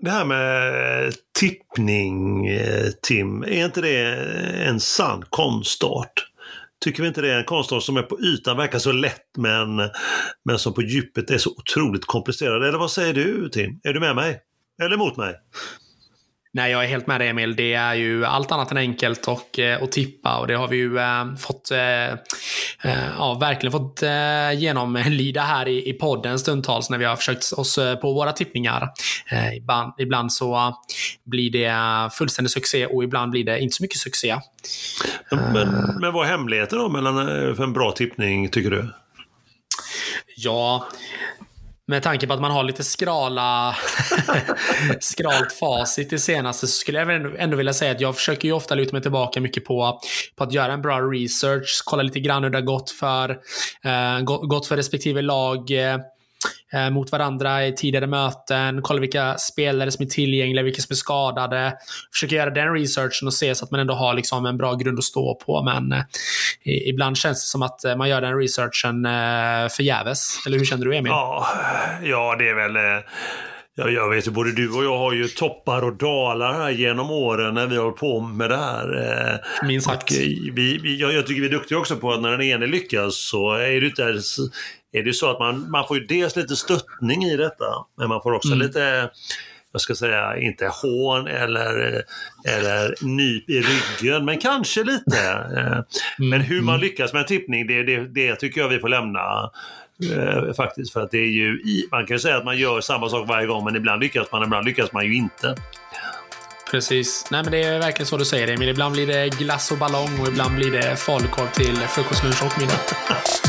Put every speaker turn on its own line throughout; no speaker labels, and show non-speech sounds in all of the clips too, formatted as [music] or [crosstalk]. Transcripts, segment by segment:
Det här med eh, tippning, eh, Tim, är inte det en sann konstart? Tycker vi inte det är en konstart som är på ytan verkar så lätt men, men som på djupet är så otroligt komplicerad? Eller vad säger du Tim? Är du med mig? Eller mot mig?
Nej, jag är helt med dig Emil. Det är ju allt annat än enkelt och, eh, att tippa och det har vi ju äh, fått, äh, ja, verkligen fått äh, genomlida här i, i podden stundtals när vi har försökt oss på våra tippningar. Äh, ibland, ibland så blir det fullständig succé och ibland blir det inte så mycket succé.
Men, men vad är hemligheten då mellan, för en bra tippning tycker du?
Ja, med tanke på att man har lite skrala, [laughs] skralt facit i senaste så skulle jag ändå, ändå vilja säga att jag försöker ju ofta luta mig tillbaka mycket på, på att göra en bra research, kolla lite grann hur det har gått för, eh, gått för respektive lag. Eh, eh, mot varandra i tidigare möten, kolla vilka spelare som är tillgängliga, vilka som är skadade. Försöka göra den researchen och se så att man ändå har liksom en bra grund att stå på. Men eh, ibland känns det som att eh, man gör den researchen eh, förgäves. Eller hur känner du Emil?
Ja, ja det är väl eh, Ja, jag vet ju, både du och jag har ju toppar och dalar här genom åren när vi har hållit på med det här.
Eh, Minst sagt.
Vi, vi, jag, jag, tycker vi är duktiga också på att när den ene lyckas så är det inte är det så att man, man får ju dels lite stöttning i detta, men man får också mm. lite jag ska säga, inte hån eller, eller nyp i ryggen, men kanske lite. Mm. Men hur man mm. lyckas med en tippning, det, det, det tycker jag vi får lämna eh, faktiskt. För att det är ju, man kan ju säga att man gör samma sak varje gång, men ibland lyckas man, ibland lyckas man ju inte.
Precis. Nej, men det är verkligen så du säger Emil. Ibland blir det glass och ballong och ibland blir det falukorv till frukost, lunch och middag. [laughs]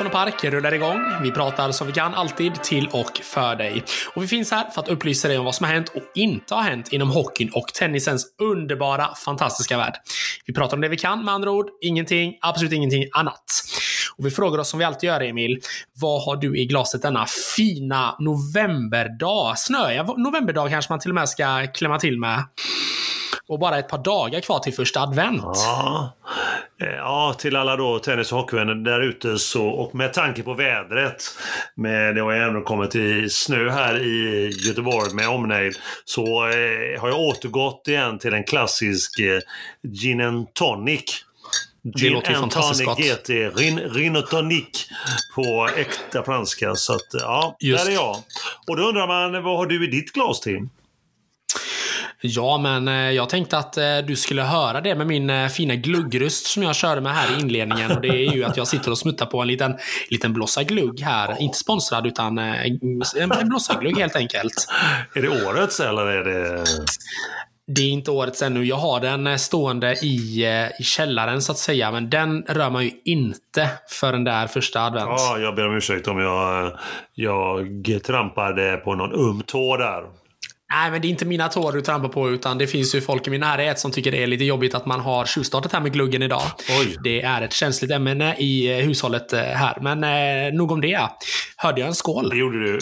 Aronsson och Park rullar igång. Vi pratar som vi kan alltid till och för dig. Och vi finns här för att upplysa dig om vad som har hänt och inte har hänt inom hockeyn och tennisens underbara, fantastiska värld. Vi pratar om det vi kan med andra ord, ingenting, absolut ingenting annat. Och vi frågar oss som vi alltid gör Emil, vad har du i glaset denna fina novemberdag? Snöiga novemberdag kanske man till och med ska klämma till med. Och bara ett par dagar kvar till första advent.
Ja, ja till alla då tennis och hockeyvänner där ute så, och med tanke på vädret. Med, det har ju ändå kommit i snö här i Göteborg med omnejd. Så eh, har jag återgått igen till en klassisk eh, gin and tonic.
Det Gin låter ju fantastiskt gott.
GT, rin, rin och tonic på äkta franska. Så att, ja, Just. där är jag. Och då undrar man, vad har du i ditt glas Tim?
Ja, men eh, jag tänkte att eh, du skulle höra det med min eh, fina gluggröst som jag körde med här i inledningen. Och det är ju att jag sitter och smuttar på en liten, liten blossa glugg här. Inte sponsrad, utan en blossa glugg helt enkelt. [laughs]
Är det årets eller är det...
Det är inte årets ännu. Jag har den stående i, i källaren så att säga. Men den rör man ju inte förrän där första advent.
Ja, jag ber om ursäkt om jag, jag trampade på någon öm tå där.
Nej, men det är inte mina tår du trampar på, utan det finns ju folk i min närhet som tycker det är lite jobbigt att man har tjuvstartat här med gluggen idag.
Oj.
Det är ett känsligt ämne i eh, hushållet eh, här. Men eh, nog om det. Hörde jag en skål?
Det gjorde du.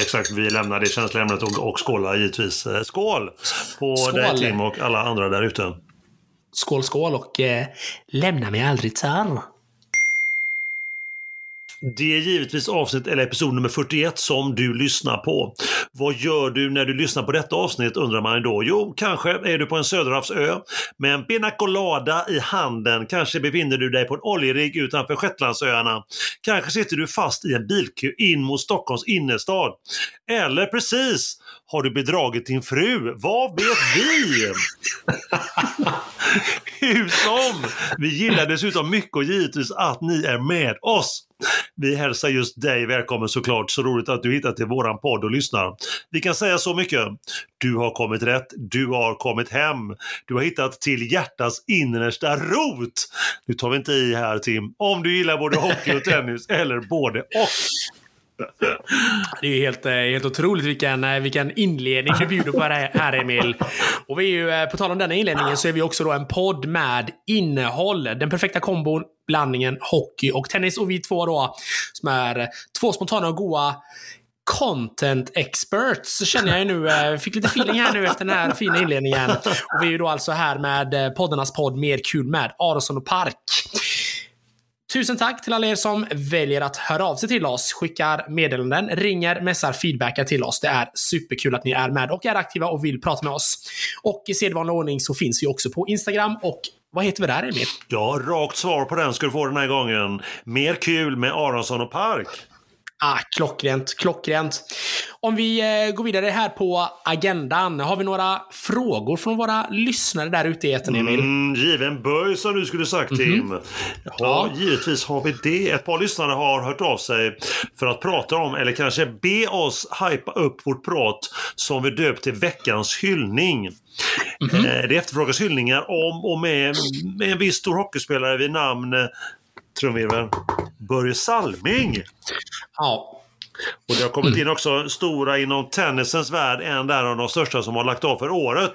Exakt. Vi lämnar det känsliga ämnet och, och skålar givetvis. Eh, skål på skål. dig Tim och alla andra där ute.
Skål, skål och eh, lämna mig aldrig tall.
Det är givetvis avsnitt eller episod nummer 41 som du lyssnar på. Vad gör du när du lyssnar på detta avsnitt undrar man då? Jo, kanske är du på en söderhavsö med en pina colada i handen. Kanske befinner du dig på en oljerigg utanför Shetlandsöarna. Kanske sitter du fast i en bilkö in mot Stockholms innerstad. Eller precis har du bedragit din fru? Vad vet vi? [laughs] Hur som! Vi gillar dessutom mycket och givetvis att ni är med oss vi hälsar just dig välkommen såklart. Så roligt att du hittat till våran podd och lyssnar. Vi kan säga så mycket. Du har kommit rätt. Du har kommit hem. Du har hittat till hjärtats innersta rot. Nu tar vi inte i här Tim. Om du gillar både hockey och tennis eller både och.
Det är ju helt, eh, helt otroligt vilken, eh, vilken inledning du bjuder på här, Emil. Och vi är ju, eh, på tal om denna inledningen, så är vi också då en podd med innehåll. Den perfekta kombon, blandningen hockey och tennis. Och vi två då, som är två spontana och goa content experts så känner jag ju nu, fick lite feeling här nu efter den här fina inledningen. Och vi är ju då alltså här med poddarnas podd Mer kul med Aronsson och Park. Tusen tack till alla er som väljer att höra av sig till oss, skickar meddelanden, ringer, messar, feedbackar till oss. Det är superkul att ni är med och är aktiva och vill prata med oss. Och i sedvanlig ordning så finns vi också på Instagram och vad heter vi där Emil?
Ja, rakt svar på den ska du få den här gången. Mer kul med Aronsson och Park.
Ah, klockrent, klockrent. Om vi eh, går vidare här på agendan. Har vi några frågor från våra lyssnare där ute i etern, Emil?
Mm, given böj som du skulle sagt Tim. Mm -hmm. ja, ja, givetvis har vi det. Ett par lyssnare har hört av sig för att prata om, eller kanske be oss hypa upp vårt prat som vi döpt till veckans hyllning. Mm -hmm. Det efterfrågas hyllningar om och med, med en viss stor hockeyspelare vid namn trumvirvel, Börje Salming.
Ja.
Och det har kommit in också stora inom tennisens värld, en där av de största som har lagt av för året.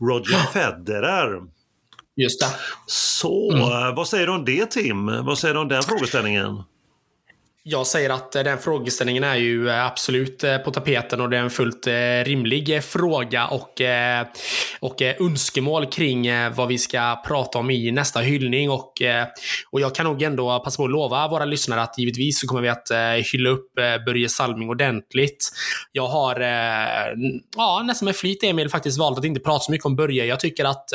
Roger Federer.
Just det.
Så, mm. vad säger du om det Tim? Vad säger du om den frågeställningen?
Jag säger att eh, den frågeställningen är ju eh, absolut eh, på tapeten och det är en fullt rimlig fråga och, och önskemål kring vad vi ska prata om i nästa hyllning. Och, och jag kan nog ändå passa på att lova våra lyssnare att givetvis så kommer vi att hylla upp Börje Salming ordentligt. Jag har ja, nästan med flit Emil faktiskt valt att inte prata så mycket om Börje. Jag tycker att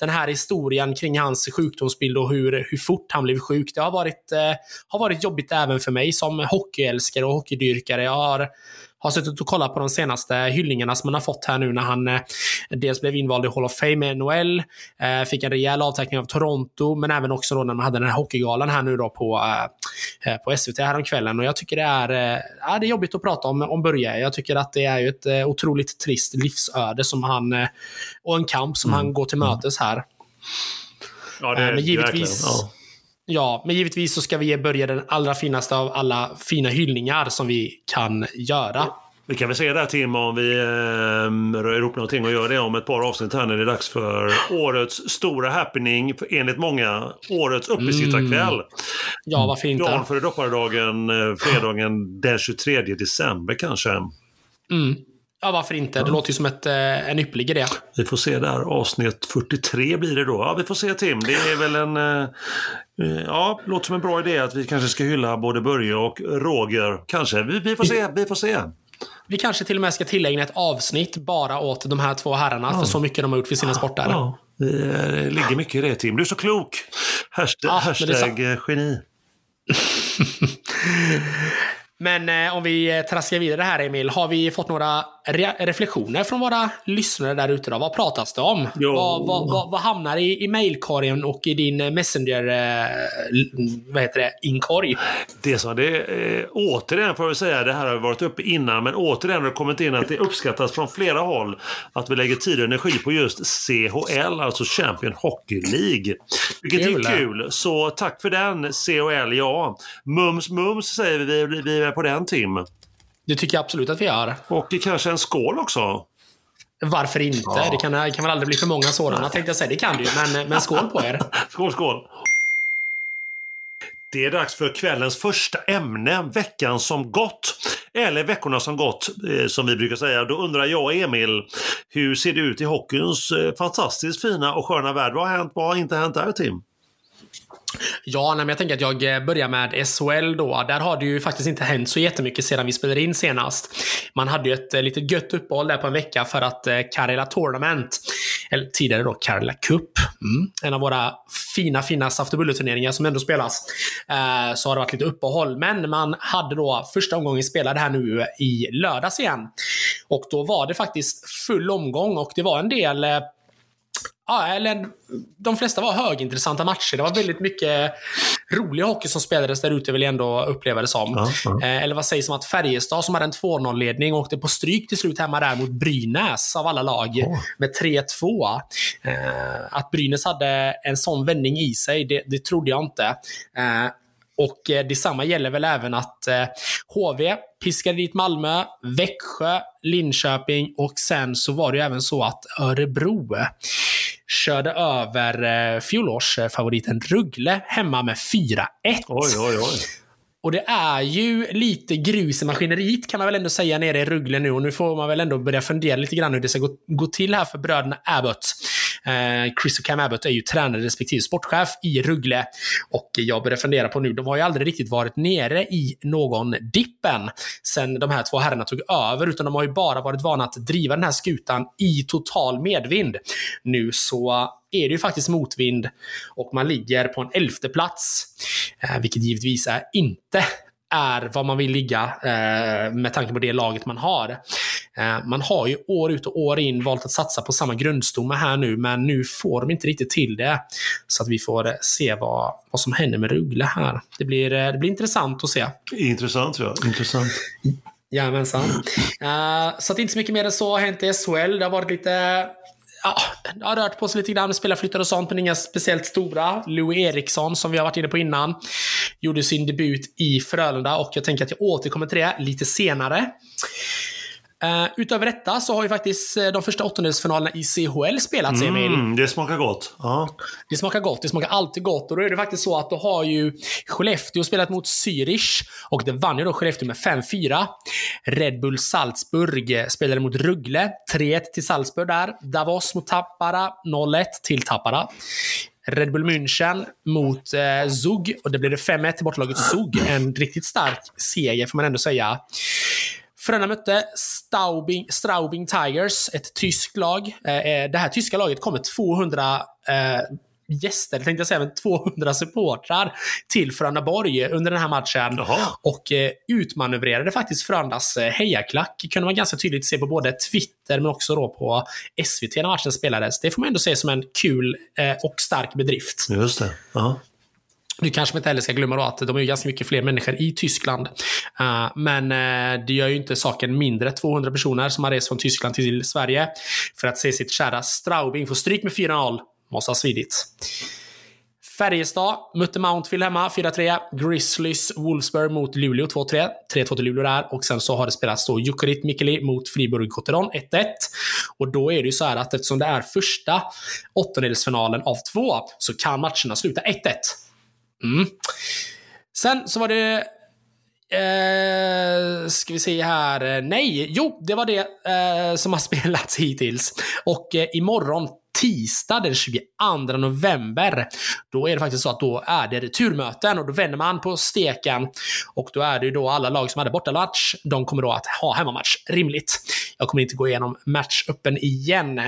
den här historien kring hans sjukdomsbild och hur, hur fort han blev sjuk, det har varit, har varit jobbigt även för mig som hockeyälskare och hockeydyrkare. Jag har, har suttit och kollat på de senaste hyllningarna som han har fått här nu när han eh, dels blev invald i Hall of Fame med NHL, eh, fick en rejäl avtackning av Toronto, men även också då när man hade den här hockeygalan här nu då på, eh, eh på SVT häromkvällen. Och jag tycker det är, eh, det är jobbigt att prata om, om Börje. Jag tycker att det är ju ett eh, otroligt trist livsöde som han, eh, och en kamp som mm. han går till mötes här.
Ja, det är, men givetvis, ja.
Ja, men givetvis så ska vi ge Börje den allra finaste av alla fina hyllningar som vi kan göra.
Vi kan väl säga där Tim om vi eh, rör ihop någonting och gör det om ett par avsnitt här när det är dags för årets stora happening, enligt många, årets uppesittarkväll. Mm.
Ja, varför inte?
Dagen före dopparedagen, eh, fredagen den 23 december kanske.
Mm. Ja, varför inte? Det låter ju som ett, eh, en ypperlig idé.
Vi får se där. Avsnitt 43 blir det då. Ja, vi får se Tim. Det är väl en... Eh, eh, ja, låter som en bra idé att vi kanske ska hylla både Börje och Roger. Kanske. Vi, vi får se. Vi får se.
Vi kanske till och med ska tillägna ett avsnitt bara åt de här två herrarna ja. för så mycket de har gjort för sina ja, sporter. Ja.
Det ligger mycket i det Tim. Du är så klok. Hashtag, ja, hashtag geni. [laughs]
Men eh, om vi traskar vidare här Emil, har vi fått några re reflektioner från våra lyssnare där ute? Vad pratas det om? Vad, vad, vad, vad, hamnar i, i mailkorgen och i din Messenger eh, vad heter det, inkorg?
Det som det, eh, återigen får jag säga, det här har varit uppe innan, men återigen har det kommit in att det uppskattas från flera håll att vi lägger tid och energi på just CHL, alltså Champion Hockey League. Vilket kul. är kul. Så tack för den CHL, ja. Mums mums säger vi, vi, vi på den Tim.
Det tycker jag absolut att vi gör.
Och kanske en skål också.
Varför inte? Ja. Det kan, kan väl aldrig bli för många sådana tänkte jag säga. Det kan det ju, men, men skål på er. [laughs]
skål, skål. Det är dags för kvällens första ämne, veckan som gått. Eller veckorna som gått, eh, som vi brukar säga. Då undrar jag, Emil, hur ser det ut i hockeyns eh, fantastiskt fina och sköna värld? Vad har hänt? Vad har inte hänt där, Tim?
Ja, men jag tänker att jag eh, börjar med SHL då. Där har det ju faktiskt inte hänt så jättemycket sedan vi spelade in senast. Man hade ju ett eh, lite gött uppehåll där på en vecka för att eh, Karela Tournament, eller tidigare då Karela Cup, mm. en av våra fina, fina saft turneringar som ändå spelas, eh, så har det varit lite uppehåll. Men man hade då första omgången spelade här nu eh, i lördags igen. Och då var det faktiskt full omgång och det var en del Ja, eller de flesta var högintressanta matcher. Det var väldigt mycket rolig hockey som spelades där ute vill jag ändå uppleva det som.
Ja, ja.
Eh, eller vad sägs om att Färjestad som hade en 2-0-ledning åkte på stryk till slut hemma där mot Brynäs av alla lag
Åh.
med 3-2. Eh, att Brynäs hade en sån vändning i sig, det, det trodde jag inte. Och eh, detsamma gäller väl även att eh, HV piskade dit Malmö, Växjö, Linköping och sen så var det ju även så att Örebro eh, körde över eh, fjolårsfavoriten Ruggle hemma med 4-1.
Oj, oj, oj.
Och det är ju lite grus i maskineriet kan man väl ändå säga nere i Ruggle nu. Och nu får man väl ändå börja fundera lite grann hur det ska gå, gå till här för bröderna Abbott. Eh, Chris och Cam Abbott är ju tränare respektive sportchef i Rögle Och jag börjar fundera på nu, de har ju aldrig riktigt varit nere i någon dippen sen de här två herrarna tog över, utan de har ju bara varit vana att driva den här skutan i total medvind. Nu så är det ju faktiskt motvind och man ligger på en elfte plats. Eh, vilket givetvis är inte är vad man vill ligga eh, med tanke på det laget man har. Eh, man har ju år ut och år in valt att satsa på samma grundstomme här nu, men nu får de inte riktigt till det. Så att vi får eh, se vad, vad som händer med Ruggle här. Det blir, det blir intressant att se.
Intressant, ja. Intressant.
Jajamensan. Uh, så att inte så mycket mer än så har hänt i SHL. Det har varit lite... Ja, det har rört på sig lite grann med spelarflyttar och sånt, men inga speciellt stora. Louis Eriksson, som vi har varit inne på innan, gjorde sin debut i Frölunda och jag tänker att jag återkommer till det lite senare. Uh, utöver detta så har ju faktiskt eh, de första åttondelsfinalerna i CHL spelats, Emil.
Mm, det smakar gott. Ja.
Det smakar gott. Det smakar alltid gott. Och då är det faktiskt så att då har ju Skellefteå spelat mot Zürich och det vann ju då Skellefteå med 5-4. Red Bull Salzburg spelade mot Ruggle. 3-1 till Salzburg där. Davos mot Tappara. 0-1 till Tappara. Red Bull München mot eh, Zug och det blev det 5-1 till bortlaget Zug. En riktigt stark seger får man ändå säga. Frölunda mötte Staubing, Straubing Tigers, ett tyskt lag. Eh, det här tyska laget kom med 200 eh, gäster, tänkte jag säga, men 200 supportrar till Frölundaborg under den här matchen.
Jaha.
Och eh, utmanövrerade faktiskt Frölundas eh, hejaklack. kunde man ganska tydligt se på både Twitter men också då på SVT när matchen spelades. Det får man ändå se som en kul eh, och stark bedrift.
Just det. Ja.
Nu kanske man inte heller ska glömma då att de är ju ganska mycket fler människor i Tyskland. Uh, men uh, det gör ju inte saken mindre. 200 personer som har rest från Tyskland till Sverige för att se sitt kära Straubing få stryk med 4-0. Måste ha svidit. Färjestad mötte Mountfield hemma, 4-3. Grizzlies Wolfsburg mot Luleå, 2-3. 3-2 till Luleå där. Och sen så har det spelats då Jukurit Mikkeli mot Friburg Cotteron, 1-1. Och då är det ju så här att eftersom det är första åttondelsfinalen av två så kan matcherna sluta 1-1. Mm. Sen så var det... Eh, ska vi se här. Eh, nej, jo, det var det eh, som har [laughs] spelats hittills. Och eh, imorgon tisdag den 22 november. Då är det faktiskt så att då är det returmöten och då vänder man på steken. Och då är det ju då alla lag som hade bortamatch, de kommer då att ha hemmamatch. Rimligt. Jag kommer inte gå igenom matchuppen igen.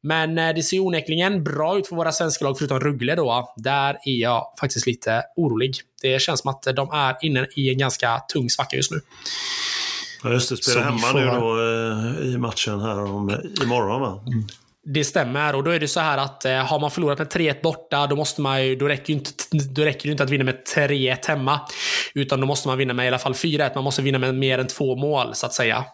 Men eh, det ser onekligen bra ut för våra svenska lag, förutom Ruggle då. Där är jag faktiskt lite orolig. Det känns som att de är inne i en ganska tung svacka just nu.
Ja, just det. Spelar hemma
får-
nu då eh, i matchen här om, imorgon va?
Det stämmer och då är det så här att eh, har man förlorat med 3-1 borta, då, måste man ju, då, räcker ju inte, då räcker det inte att vinna med 3-1 hemma. Utan då måste man vinna med i alla fall 4-1. Man måste vinna med mer än två mål, så att säga.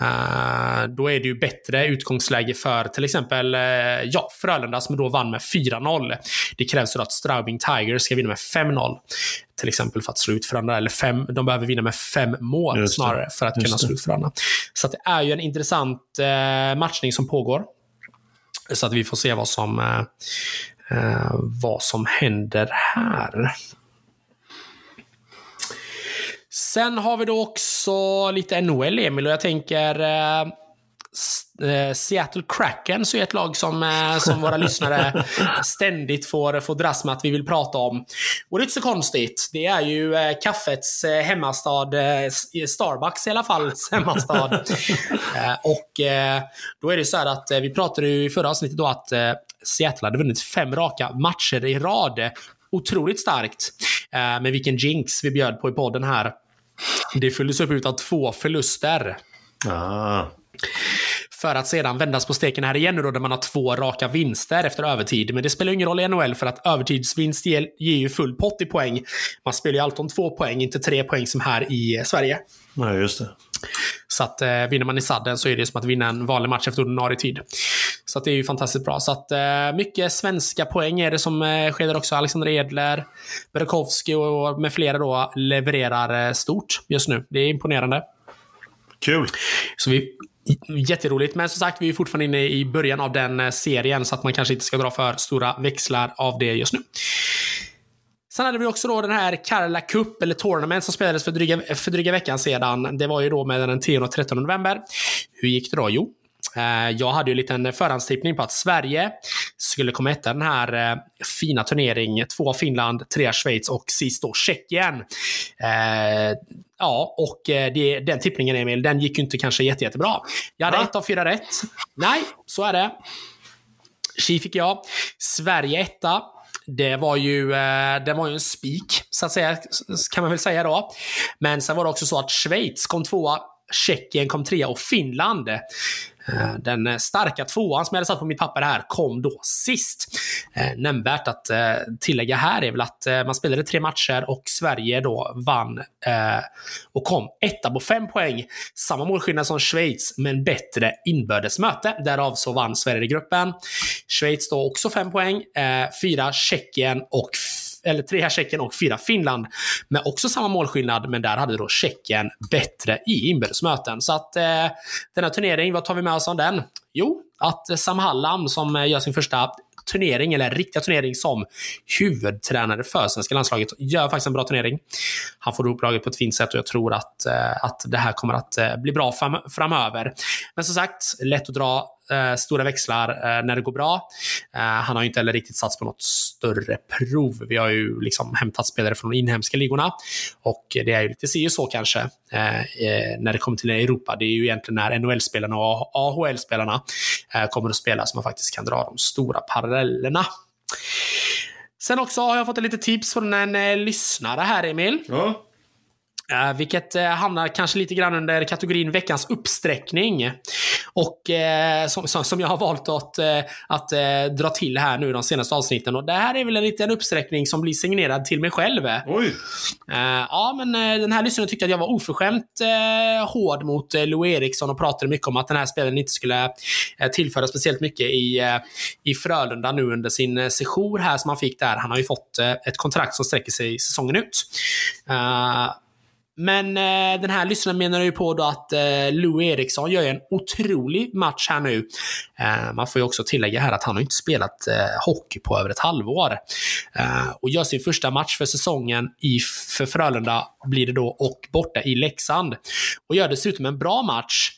Eh, då är det ju bättre utgångsläge för till exempel eh, ja, Frölunda som då vann med 4-0. Det krävs ju att Straubing Tigers ska vinna med 5-0. Till exempel för att slå ut Frölunda. Eller fem, de behöver vinna med fem mål snarare för att kunna slå ut Frölunda. Så det är ju en intressant eh, matchning som pågår. Så att vi får se vad som, eh, eh, vad som händer här. Sen har vi då också lite NHL, Emil, och jag tänker eh, Seattle Kraken så är ett lag som, eh, som våra lyssnare [laughs] ständigt får, får dras med att vi vill prata om. Och det är inte så konstigt. Det är ju eh, kaffets eh, hemmastad, eh, Starbucks i alla fall, [laughs] hemmastad. eh, och eh, då är det så här att eh, vi pratade ju i förra avsnittet då att eh, Seattle hade vunnit fem raka matcher i rad. Otroligt starkt. Eh, men vilken jinx vi bjöd på i podden här. Det följdes upp utav två förluster.
Ah.
För att sedan vändas på steken här igen nu då, där man har två raka vinster efter övertid. Men det spelar ingen roll i NHL för att övertidsvinst ger, ger ju full pott i poäng. Man spelar ju alltid om två poäng, inte tre poäng som här i Sverige.
Nej, just det.
Så att eh, vinner man i sadden så är det som att vinna en vanlig match efter ordinarie tid. Så att det är ju fantastiskt bra. Så att eh, mycket svenska poäng är det som eh, sker också. Alexander Edler, Burakovsky och med flera då levererar eh, stort just nu. Det är imponerande.
Kul!
Så vi, jätteroligt. Men som sagt, vi är fortfarande inne i början av den eh, serien så att man kanske inte ska dra för stora växlar av det just nu. Sen hade vi också då den här Karla Cup, eller Tournament, som spelades för dryga, för dryga veckan sedan. Det var ju då mellan den 10 och 13 november. Hur gick det då? Jo, eh, jag hade ju en liten förhandstippning på att Sverige skulle komma etta den här eh, fina turnering. Två Finland, tre Schweiz och sist då Tjeckien. Eh, ja, och det, den tippningen Emil, den gick ju inte kanske jätte, jättebra. Jag hade
Va?
ett av fyra rätt. Nej, så är det. Tji fick jag. Sverige etta. Det var ju, eh, det var ju en spik, så att säga, kan man väl säga då. Men sen var det också så att Schweiz kom tvåa, Tjeckien kom trea och Finland eh, Eh, den eh, starka tvåan som jag hade satt på mitt papper här kom då sist. Eh, nämnvärt att tillägga här är väl att man spelade tre matcher och Sverige då vann och kom etta på fem poäng. Samma målskillnad som Schweiz, men bättre inbördes möte. Därav så vann Sverige i gruppen. Schweiz då också fem poäng. Fyra Tjeckien och eller tre Tjeckien och fyra Finland. Med också samma målskillnad, men där hade då Tjeckien bättre i inbördesmöten. Så att eh, denna turnering, vad tar vi med oss av den? Jo, att Sam Hallam som eh, gör sin första turnering, eller riktiga turnering som huvudtränare för svenska landslaget. Gör faktiskt en bra turnering. Han får ihop laget på ett fint sätt och jag tror att, eh, att det här kommer att eh, bli bra fram framöver. Men som sagt, lätt att dra eh, stora växlar eh, när det går bra. Eh, han har ju inte heller riktigt satt på något större prov. Vi har ju liksom hämtat spelare från de inhemska ligorna och det är ju lite si och så kanske eh, eh när det kommer till Europa. Det är ju egentligen när NHL-spelarna och AHL-spelarna eh, kommer att spela som man faktiskt kan dra de stora parallellerna. Sen också har jag fått lite tips från en eh, lyssnare här, Emil.
Ja.
Uh, vilket uh, hamnar kanske lite grann under kategorin veckans uppsträckning. Och uh, som, som, som jag har valt att, att dra till här nu de senaste avsnitten. Och det här är väl en liten uppsträckning som blir signerad till mig själv.
Oj!
ja, men den här lyssnaren tyckte att jag var oförskämt hård mot Lou Eriksson och pratade mycket om att den här spelaren inte skulle tillföra speciellt mycket i, i Frölunda nu under sin sejour här som han fick där. Han har ju fått ett kontrakt som sträcker sig säsongen ut. Men eh, den här lyssnaren menar ju på då att eh, Lou Eriksson gör en otrolig match här nu. Eh, man får ju också tillägga här att han har inte spelat eh, hockey på över ett halvår. Eh, och gör sin första match för säsongen i, för Frölunda blir det då och borta i Leksand. Och gör dessutom en bra match.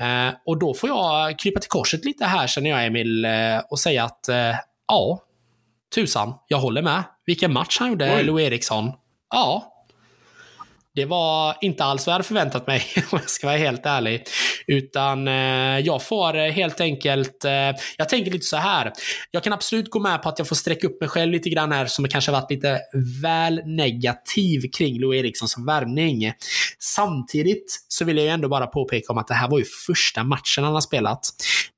Eh, och då får jag krypa till korset lite här känner jag Emil eh, och säga att ja, tusan, jag håller med. Vilken match han gjorde,
Oj.
Lou Eriksson. Ja, det var inte alls vad jag hade förväntat mig, [laughs] om jag ska vara helt ärlig. Utan eh, jag får eh, helt enkelt... Eh, jag tänker lite så här. Jag kan absolut gå med på att jag får sträcka upp mig själv lite grann här, som kanske varit lite väl negativ kring Lou Erikssons värvning. Samtidigt så vill jag ju ändå bara påpeka om att det här var ju första matchen han har spelat.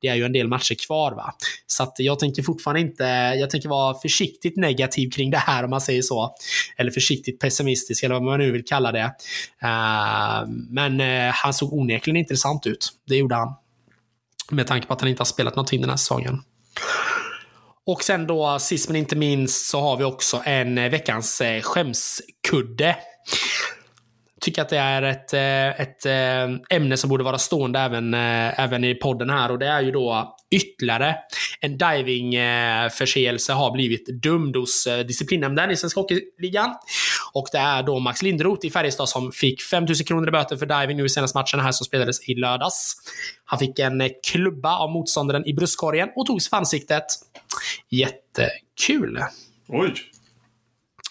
Det är ju en del matcher kvar, va. Så att jag tänker fortfarande inte... Jag tänker vara försiktigt negativ kring det här, om man säger så. Eller försiktigt pessimistisk, eller vad man nu vill kalla det det. Eh, men eh, han såg onekligen intressant ut. Det gjorde han. Med tanke på att han inte har spelat någonting den här säsongen. Och sen då, sist men inte minst, så har vi också en eh, veckans skämskudde. Tycker att det är ett, eh, ett eh, ämne som borde vara stående även, eh, även i podden här och det är ju då ytterligare en divingförseelse har blivit dömd hos disciplinnämnden i Svenska Hockeyligan. Och det är då Max Lindroth i Färjestad som fick 5000 kronor i böter för diving nu i senaste matchen här som spelades i lördags. Han fick en klubba av motståndaren i bröstkorgen och togs för ansiktet. Jättekul!
Oj!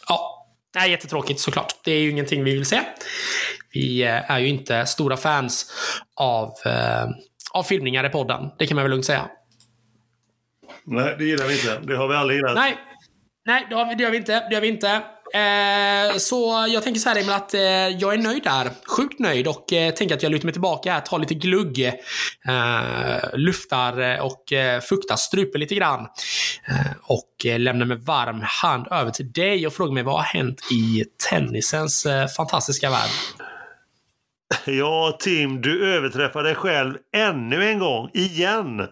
Ja, det är jättetråkigt såklart. Det är ju ingenting vi vill se. Vi eh, är ju inte stora fans av, eh, av filmningar i podden. Det kan man väl lugnt säga.
Nej, det gillar vi inte. Det har vi aldrig gillat.
Nej, nej det, har vi, det gör vi inte. Det gör vi inte. Eh, så jag tänker så här Emil, att eh, jag är nöjd där. Sjukt nöjd och eh, tänker att jag lutar mig tillbaka här, tar lite glugg, eh, luftar och eh, fuktar strupen lite grann. Eh, och eh, lämnar med varm hand över till dig och frågar mig vad har hänt i tennisens eh, fantastiska värld?
Ja, Tim, du överträffar dig själv ännu en gång, igen.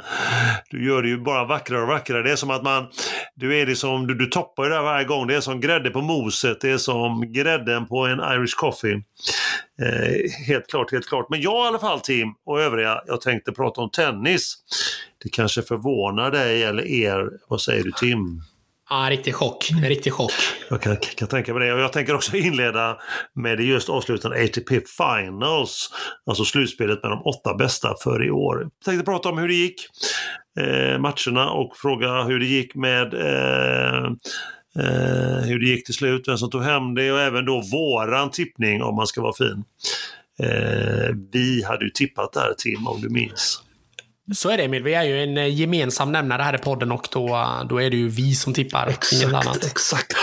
Du gör det ju bara vackrare och vackrare. Det är som att man, du är liksom, du, du toppar det där varje gång. Det är som grädde på moset, det är som grädden på en Irish coffee. Eh, helt klart, helt klart. Men jag i alla fall, Tim, och övriga, jag tänkte prata om tennis. Det kanske förvånar dig eller er. Vad säger du, Tim?
Ja, riktig chock. En riktig chock.
Jag kan, kan tänka mig det. Och jag tänker också inleda med det just avslutande ATP Finals. Alltså slutspelet med de åtta bästa för i år. Jag tänkte prata om hur det gick. Eh, matcherna och fråga hur det gick med eh, eh, hur det gick till slut, vem som tog hem det och även då våran tippning om man ska vara fin. Eh, vi hade ju tippat där Tim, om du minns.
Så är det Emil. Vi är ju en eh, gemensam nämnare här i podden och då, då är det ju vi som tippar.
Exakt, exakt.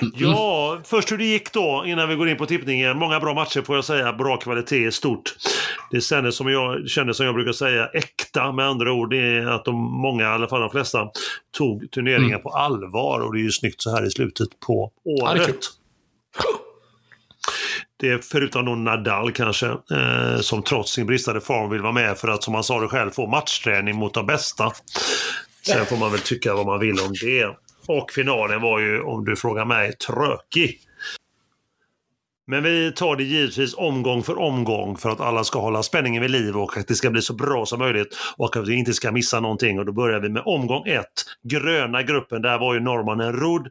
[clears throat] Ja, först hur det gick då innan vi går in på tippningen. Många bra matcher får jag säga. Bra kvalitet stort. Det kändes som jag, kändes som jag brukar säga äkta med andra ord. Det är att de många, i alla fall de flesta, tog turneringen mm. på allvar och det är ju snyggt så här i slutet på året. Det är förutom då Nadal kanske, eh, som trots sin bristande form vill vara med för att, som han sa det själv, få matchträning mot de bästa. Sen får man väl tycka vad man vill om det. Och finalen var ju, om du frågar mig, trökig. Men vi tar det givetvis omgång för omgång för att alla ska hålla spänningen vid liv och att det ska bli så bra som möjligt och att vi inte ska missa någonting. Och då börjar vi med omgång ett. Gröna gruppen, där var ju norrmannen Rud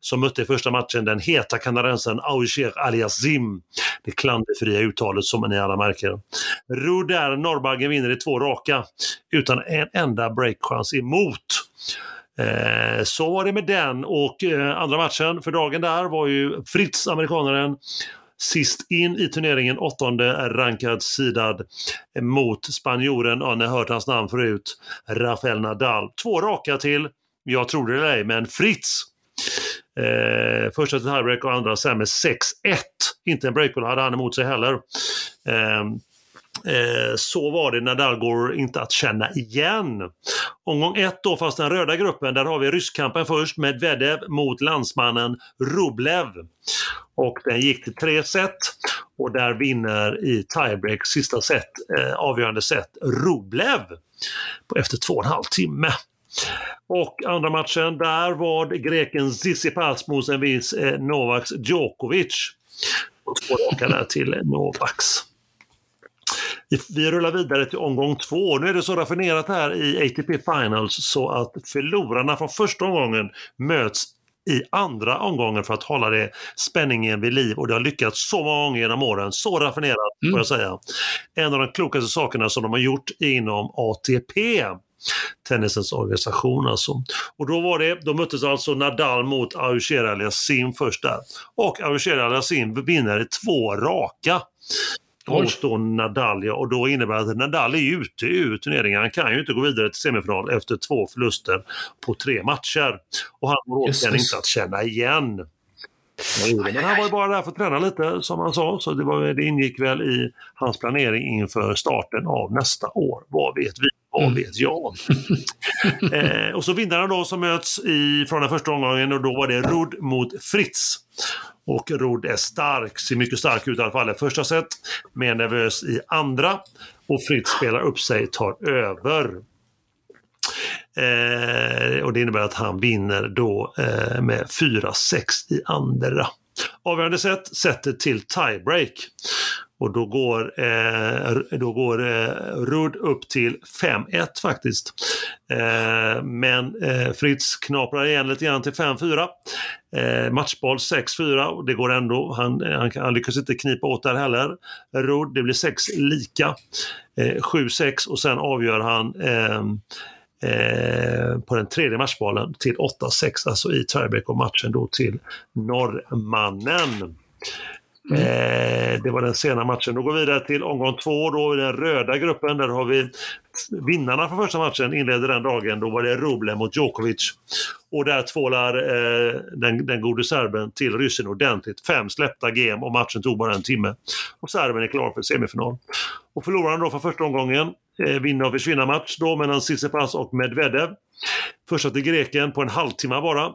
som mötte i första matchen den heta kanadensaren Auger Aliasim. Det klanderfria uttalet som ni alla märker. Rud där, norrbaggen vinner i två raka utan en enda breakchans emot. Eh, så var det med den och eh, andra matchen för dagen där var ju Fritz, amerikanaren, sist in i turneringen, åttonde rankad sidad eh, mot spanjoren, ja, ni har hört hans namn förut, Rafael Nadal. Två raka till, jag tror det eller ej, men Fritz Eh, första till tiebreak och andra sen med 6-1. Inte en breakball hade han emot sig heller. Eh, Eh, Eh, så var det. Nadal går inte att känna igen. Omgång ett då, fast den röda gruppen, där har vi rysskampen först. med Medvedev mot landsmannen Rublev. Och den gick till tre set och där vinner i tiebreak sista set, eh, avgörande set, Rublev efter två och en halv timme. Och andra matchen, där var det greken Tsitsipas mot en viss eh, Novaks Djokovic. Och två raka där till Novaks. Vi rullar vidare till omgång två. Nu är det så raffinerat här i ATP Finals så att förlorarna från första omgången möts i andra omgången för att hålla det spänningen vid liv och det har lyckats så många gånger genom åren. Så raffinerat mm. får jag säga. En av de klokaste sakerna som de har gjort inom ATP tennisens organisation alltså. Och då var det, då möttes alltså Nadal mot Auger Aliassime först där. Och Auger Aliassime vinner två raka då Nadal. Och då innebär det att Nadal är ute ur turneringen. Han kan ju inte gå vidare till semifinal efter två förluster på tre matcher. Och han går återigen inte att känna igen. Men han var ju bara där för att träna lite som han sa, så det, var, det ingick väl i hans planering inför starten av nästa år. Vad vet vi? Vad mm. vet jag? [laughs] eh, och så vinnarna då som möts i, från den första omgången och då var det Rud mot Fritz. Och Rod är stark, ser mycket stark ut i alla fall i första set. Mer nervös i andra. Och Fritz spelar upp sig, tar över. Eh, och det innebär att han vinner då eh, med 4-6 i andra. Avgörande set, sätter till tiebreak. Och då går, eh, då går eh, Rudd upp till 5-1 faktiskt. Eh, men eh, Fritz knaprar igen lite grann till 5-4. Eh, matchboll 6-4 och det går ändå. Han, han, han, lyckas inte knipa åt där heller. Rudd, det blir 6 lika. Eh, 7-6 och sen avgör han eh, eh, på den tredje matchbollen till 8-6, alltså i tiebreak och matchen då till norrmannen. Mm. Eh, det var den sena matchen. Då går vi vidare till omgång två, då i den röda gruppen. Där har vi vinnarna för första matchen inledde den dagen. Då var det Ruble mot Djokovic. Och där tvålar eh, den, den gode serben till ryssen ordentligt. Fem släppta game och matchen tog bara en timme. Och serben är klar för semifinal. Och förloraren då för första omgången eh, vinner och försvinner match då mellan Tsitsipas och Medvedev. Första till greken på en halvtimme bara.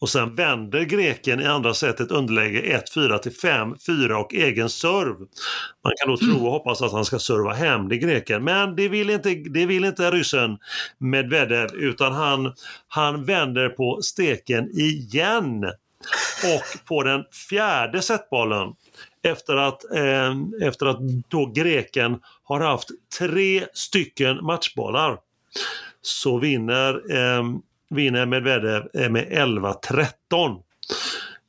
Och sen vänder greken i andra set ett underläge 1-4 till 5-4 och egen serv. Man kan då tro och hoppas att han ska serva hem det greken. Men det vill inte, det vill inte ryssen Medvedev utan han, han vänder på steken igen. Och på den fjärde setbollen efter att, eh, efter att då greken har haft tre stycken matchbollar så vinner eh, vinner Medvedev med 11-13.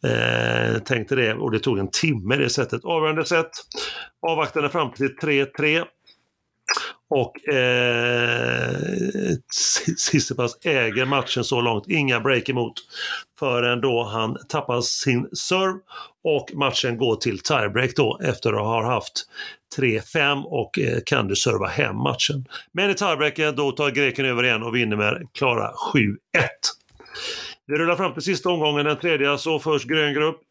Eh, eh, tänkte det och det tog en timme det sättet. Avgörande set. Avvaktande fram till 3-3. Och eh, Sissipas äger matchen så långt, inga break emot. Förrän då han tappar sin serve och matchen går till tiebreak då efter att ha haft 3-5 och eh, kan du serva hem matchen. Men i tiebreaken då tar greken över igen och vinner med klara 7-1. Vi rullar fram till sista omgången, den tredje, så först grön grupp.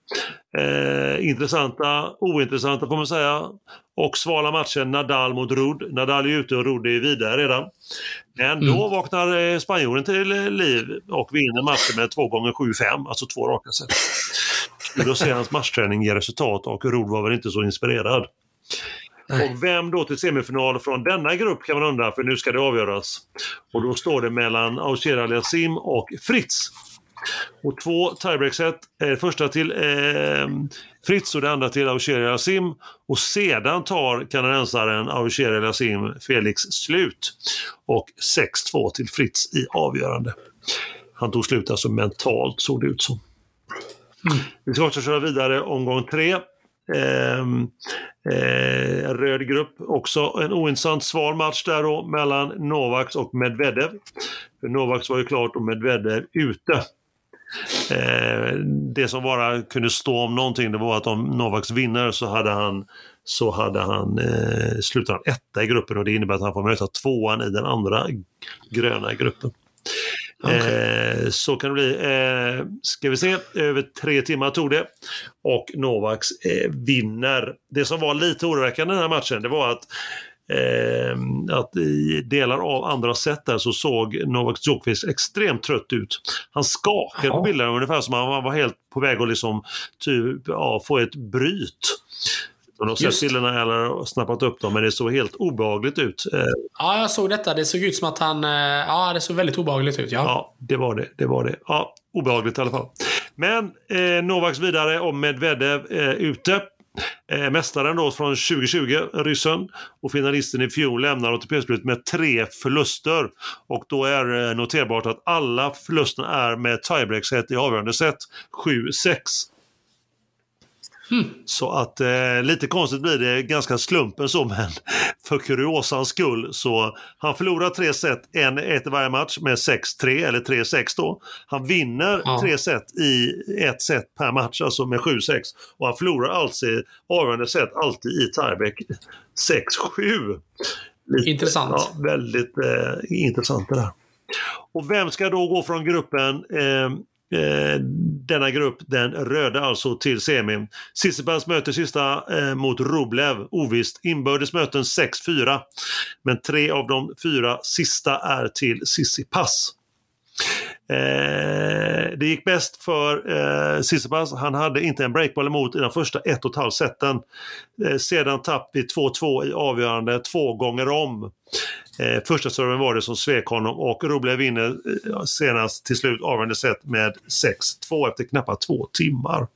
Eh, intressanta, ointressanta får man säga. Och svala matchen Nadal mot Rud. Nadal är ute och Rud är vidare redan. Men då mm. vaknar eh, spanjoren till liv och vinner matchen med 2 gånger 7-5, alltså två raka set. Kul att se hans matchträning ge resultat och Rud var väl inte så inspirerad. Nej. Och vem då till semifinal från denna grupp kan man undra, för nu ska det avgöras. Och då står det mellan Aucher Aliasim och Fritz. Och två tiebreak-set. Eh, första till eh, Fritz och det andra till Aucher Aliasim. Och sedan tar kanadensaren Aucher Aliasim Felix slut. Och 6-2 till Fritz i avgörande. Han tog slut alltså mentalt såg det ut som. Mm. Vi ska också köra vidare omgång tre. Ehm, eh, röd grupp också. En ointressant sval match där då mellan Novaks och Medvedev. För Novaks var ju klart och Medvedev ute. Eh, det som bara kunde stå om någonting det var att om Novaks vinner så hade han så hade han eh, slutat etta i gruppen och det innebär att han får möta tvåan i den andra gröna gruppen. Okay. Eh, så kan det bli. Eh, ska vi se, över tre timmar tog det. Och Novaks eh, vinner. Det som var lite oroväckande den här matchen, det var att Eh, att i delar av andra set där så såg Novak Djokovic extremt trött ut. Han skakade på bilderna ungefär som han var helt på väg att liksom, typ, ja, få ett bryt. De har sett bilderna eller snappat upp dem, men det såg helt obehagligt ut. Eh,
ja, jag såg detta. Det såg ut som att han... Eh, ja, det såg väldigt obehagligt ut. Ja,
ja det var det. Det var det. Ja, obehagligt i alla fall. Men eh, Novaks vidare och Medvedev eh, ute. Eh, mästaren då från 2020, ryssen, och finalisten i fjol lämnar ATP-spelet med tre förluster. Och då är noterbart att alla förlusterna är med tiebreak-set i avgörande set, 7-6. Mm. Så att eh, lite konstigt blir det, ganska slumpen så, men [laughs] för kuriosans skull så han förlorar tre set, en, ett i varje match med 6-3 eller 3-6 då. Han vinner ja. tre set i ett set per match, alltså med 7-6. Och han förlorar alltså avgörande set alltid i tiebreak 6-7.
Intressant.
Ja, väldigt eh, intressant det där. Och vem ska då gå från gruppen eh, eh, Eh, denna grupp, den röda alltså, till semin. Sissipas möter sista eh, mot Rublev, ovisst. Inbördes möten 6-4. Men tre av de fyra sista är till Sissipas. Eh, det gick bäst för eh, Sissipas. Han hade inte en breakball emot i de första ett och ett halvt seten. Eh, sedan tapp vi 2-2 i avgörande två gånger om. Eh, första serven var det som svek honom och Rublev vinner eh, senast till slut avgörande set med 6-2 efter knappt två timmar.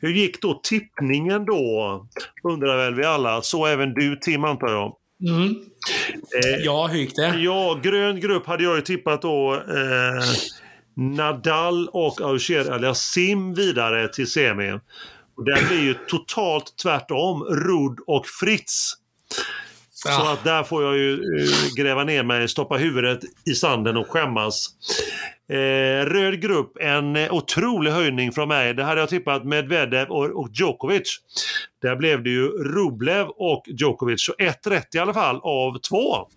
Hur gick då tippningen då? Undrar väl vi alla. Så även du Tim antar jag.
Mm. Eh, ja, hur gick det?
Ja, grön grupp hade jag ju tippat då eh, Nadal och Auger Aliasim vidare till semi. Och den blir ju totalt tvärtom. Rud och Fritz Så att där får jag ju uh, gräva ner mig, stoppa huvudet i sanden och skämmas. Eh, röd grupp, en eh, otrolig höjning från mig. Det hade jag tippat Medvedev och, och Djokovic. Där blev det ju Rublev och Djokovic. Så ett rätt i alla fall av två.